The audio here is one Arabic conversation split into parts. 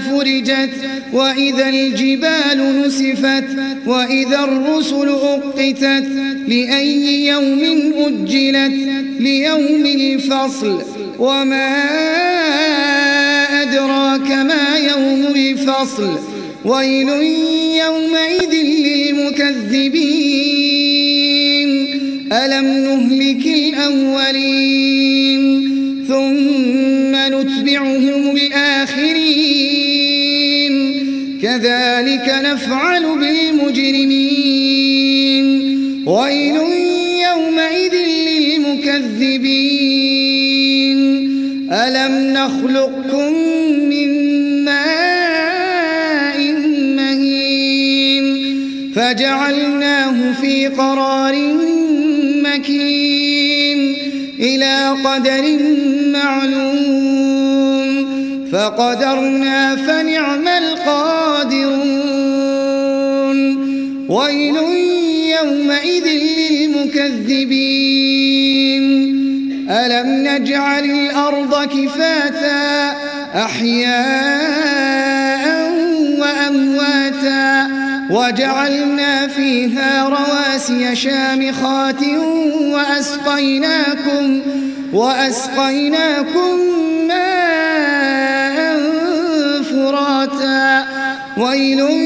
فرجت وإذا الجبال نسفت وإذا الرسل أقتت لأي يوم أجلت ليوم الفصل وما أدراك ما يوم الفصل ويل يومئذ للمكذبين. ألم نهلك الأولين ثم نتبعهم الآخرين؟ كذلك نفعل بالمجرمين. ويل يومئذ للمكذبين. ألم نخلقكم من ماء مهين؟ فجعلناه في قرار مكين. إلى قدر معلوم. فقدرنا فنعم القادرون ويل يومئذ للمكذبين. ألم نجعل الأرض كفاتا أحياء وأمواتا وجعلنا فيها رواسي شامخات وأسقيناكم وأسقيناكم ماء فراتا. ويل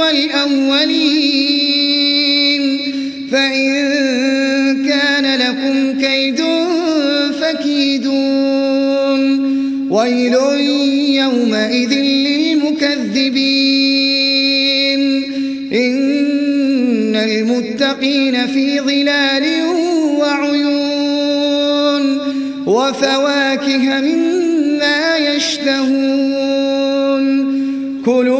والأولين. فإن كان لكم كيد فكيدون. ويل يومئذ للمكذبين. إن المتقين في ظلال وعيون. وفواكه مما يشتهون. كلوا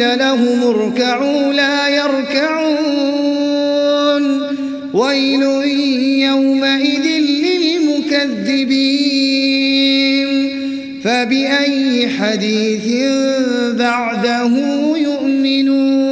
قيل لهم اركعوا لا يركعون. ويل يومئذ للمكذبين. فبأي حديث بعده يؤمنون؟